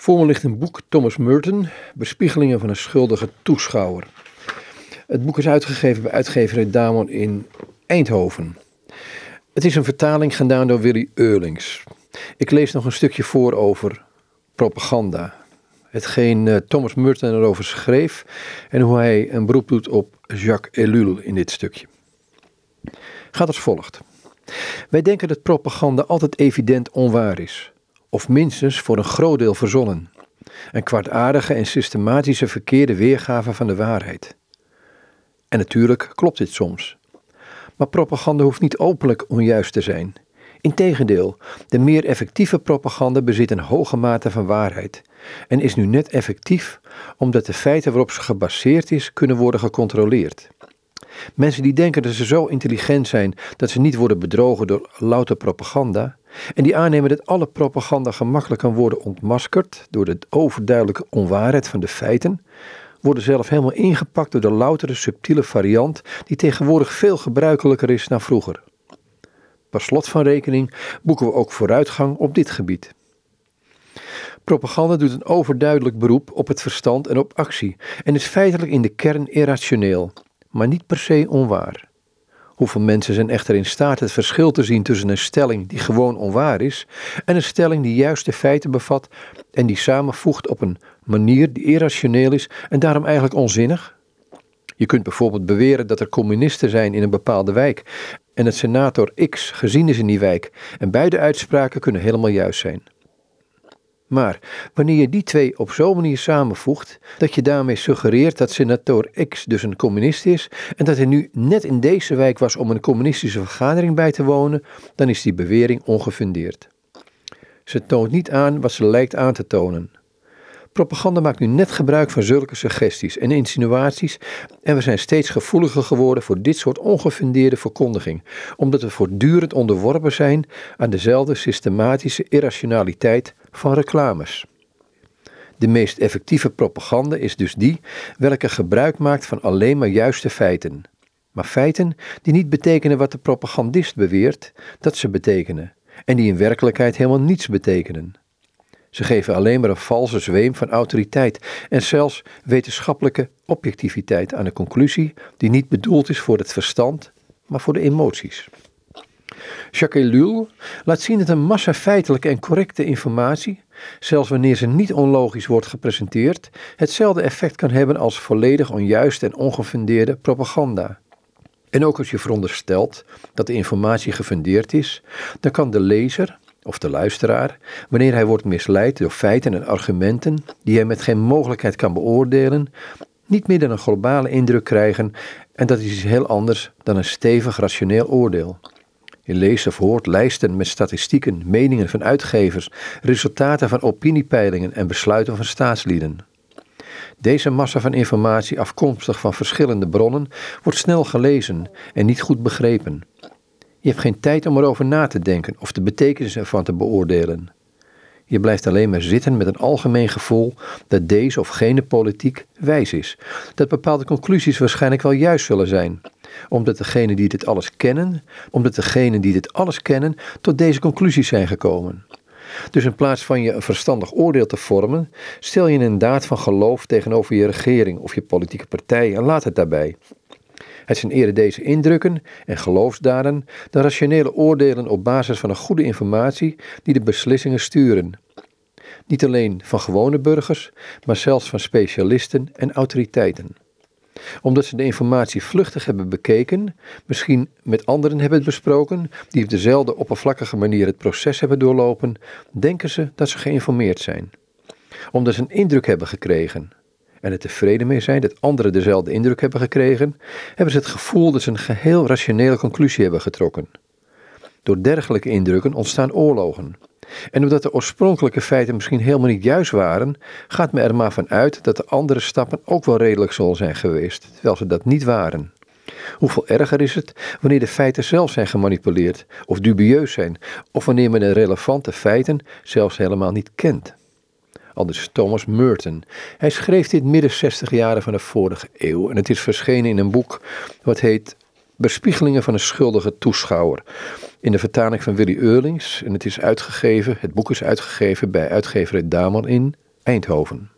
Voor me ligt een boek Thomas Merton, Bespiegelingen van een schuldige toeschouwer. Het boek is uitgegeven bij uitgeverij Damon in Eindhoven. Het is een vertaling gedaan door Willy Eurlings. Ik lees nog een stukje voor over propaganda. Hetgeen uh, Thomas Merton erover schreef en hoe hij een beroep doet op Jacques Ellul in dit stukje. Gaat als volgt. Wij denken dat propaganda altijd evident onwaar is of minstens voor een groot deel verzonnen. Een kwaadaardige en systematische verkeerde weergave van de waarheid. En natuurlijk klopt dit soms. Maar propaganda hoeft niet openlijk onjuist te zijn. Integendeel, de meer effectieve propaganda bezit een hoge mate van waarheid en is nu net effectief omdat de feiten waarop ze gebaseerd is kunnen worden gecontroleerd. Mensen die denken dat ze zo intelligent zijn dat ze niet worden bedrogen door louter propaganda, en die aannemen dat alle propaganda gemakkelijk kan worden ontmaskerd door de overduidelijke onwaarheid van de feiten, worden zelf helemaal ingepakt door de loutere subtiele variant die tegenwoordig veel gebruikelijker is dan vroeger. Per slot van rekening boeken we ook vooruitgang op dit gebied. Propaganda doet een overduidelijk beroep op het verstand en op actie en is feitelijk in de kern irrationeel, maar niet per se onwaar. Hoeveel mensen zijn echter in staat het verschil te zien tussen een stelling die gewoon onwaar is en een stelling die juist de feiten bevat en die samenvoegt op een manier die irrationeel is en daarom eigenlijk onzinnig? Je kunt bijvoorbeeld beweren dat er communisten zijn in een bepaalde wijk en dat senator X gezien is in die wijk en beide uitspraken kunnen helemaal juist zijn. Maar wanneer je die twee op zo'n manier samenvoegt, dat je daarmee suggereert dat senator X dus een communist is en dat hij nu net in deze wijk was om een communistische vergadering bij te wonen, dan is die bewering ongefundeerd. Ze toont niet aan wat ze lijkt aan te tonen. Propaganda maakt nu net gebruik van zulke suggesties en insinuaties en we zijn steeds gevoeliger geworden voor dit soort ongefundeerde verkondiging, omdat we voortdurend onderworpen zijn aan dezelfde systematische irrationaliteit van reclames. De meest effectieve propaganda is dus die welke gebruik maakt van alleen maar juiste feiten. Maar feiten die niet betekenen wat de propagandist beweert dat ze betekenen en die in werkelijkheid helemaal niets betekenen. Ze geven alleen maar een valse zweem van autoriteit en zelfs wetenschappelijke objectiviteit aan een conclusie die niet bedoeld is voor het verstand, maar voor de emoties. Jacques Ellul laat zien dat een massa feitelijke en correcte informatie, zelfs wanneer ze niet onlogisch wordt gepresenteerd, hetzelfde effect kan hebben als volledig onjuiste en ongefundeerde propaganda. En ook als je veronderstelt dat de informatie gefundeerd is, dan kan de lezer of de luisteraar, wanneer hij wordt misleid door feiten en argumenten die hij met geen mogelijkheid kan beoordelen, niet meer dan een globale indruk krijgen en dat is iets heel anders dan een stevig rationeel oordeel. Je leest of hoort lijsten met statistieken, meningen van uitgevers, resultaten van opiniepeilingen en besluiten van staatslieden. Deze massa van informatie, afkomstig van verschillende bronnen, wordt snel gelezen en niet goed begrepen. Je hebt geen tijd om erover na te denken of de betekenis ervan te beoordelen. Je blijft alleen maar zitten met een algemeen gevoel dat deze of gene politiek wijs is, dat bepaalde conclusies waarschijnlijk wel juist zullen zijn, omdat degenen die dit alles kennen, omdat degenen die dit alles kennen, tot deze conclusies zijn gekomen. Dus in plaats van je een verstandig oordeel te vormen, stel je een daad van geloof tegenover je regering of je politieke partij en laat het daarbij. Het zijn eerder deze indrukken en geloofsdaden dan rationele oordelen op basis van een goede informatie die de beslissingen sturen. Niet alleen van gewone burgers, maar zelfs van specialisten en autoriteiten omdat ze de informatie vluchtig hebben bekeken, misschien met anderen hebben besproken, die op dezelfde oppervlakkige manier het proces hebben doorlopen, denken ze dat ze geïnformeerd zijn. Omdat ze een indruk hebben gekregen en er tevreden mee zijn dat anderen dezelfde indruk hebben gekregen, hebben ze het gevoel dat ze een geheel rationele conclusie hebben getrokken. Door dergelijke indrukken ontstaan oorlogen. En omdat de oorspronkelijke feiten misschien helemaal niet juist waren, gaat men er maar van uit dat de andere stappen ook wel redelijk zullen zijn geweest, terwijl ze dat niet waren. Hoeveel erger is het wanneer de feiten zelf zijn gemanipuleerd of dubieus zijn, of wanneer men de relevante feiten zelfs helemaal niet kent. Aldus Thomas Merton. Hij schreef dit midden 60 jaren van de vorige eeuw en het is verschenen in een boek wat heet Bespiegelingen van een schuldige toeschouwer. In de vertaling van Willy Eurlings. En het is uitgegeven, het boek is uitgegeven bij uitgeverij Damon in Eindhoven.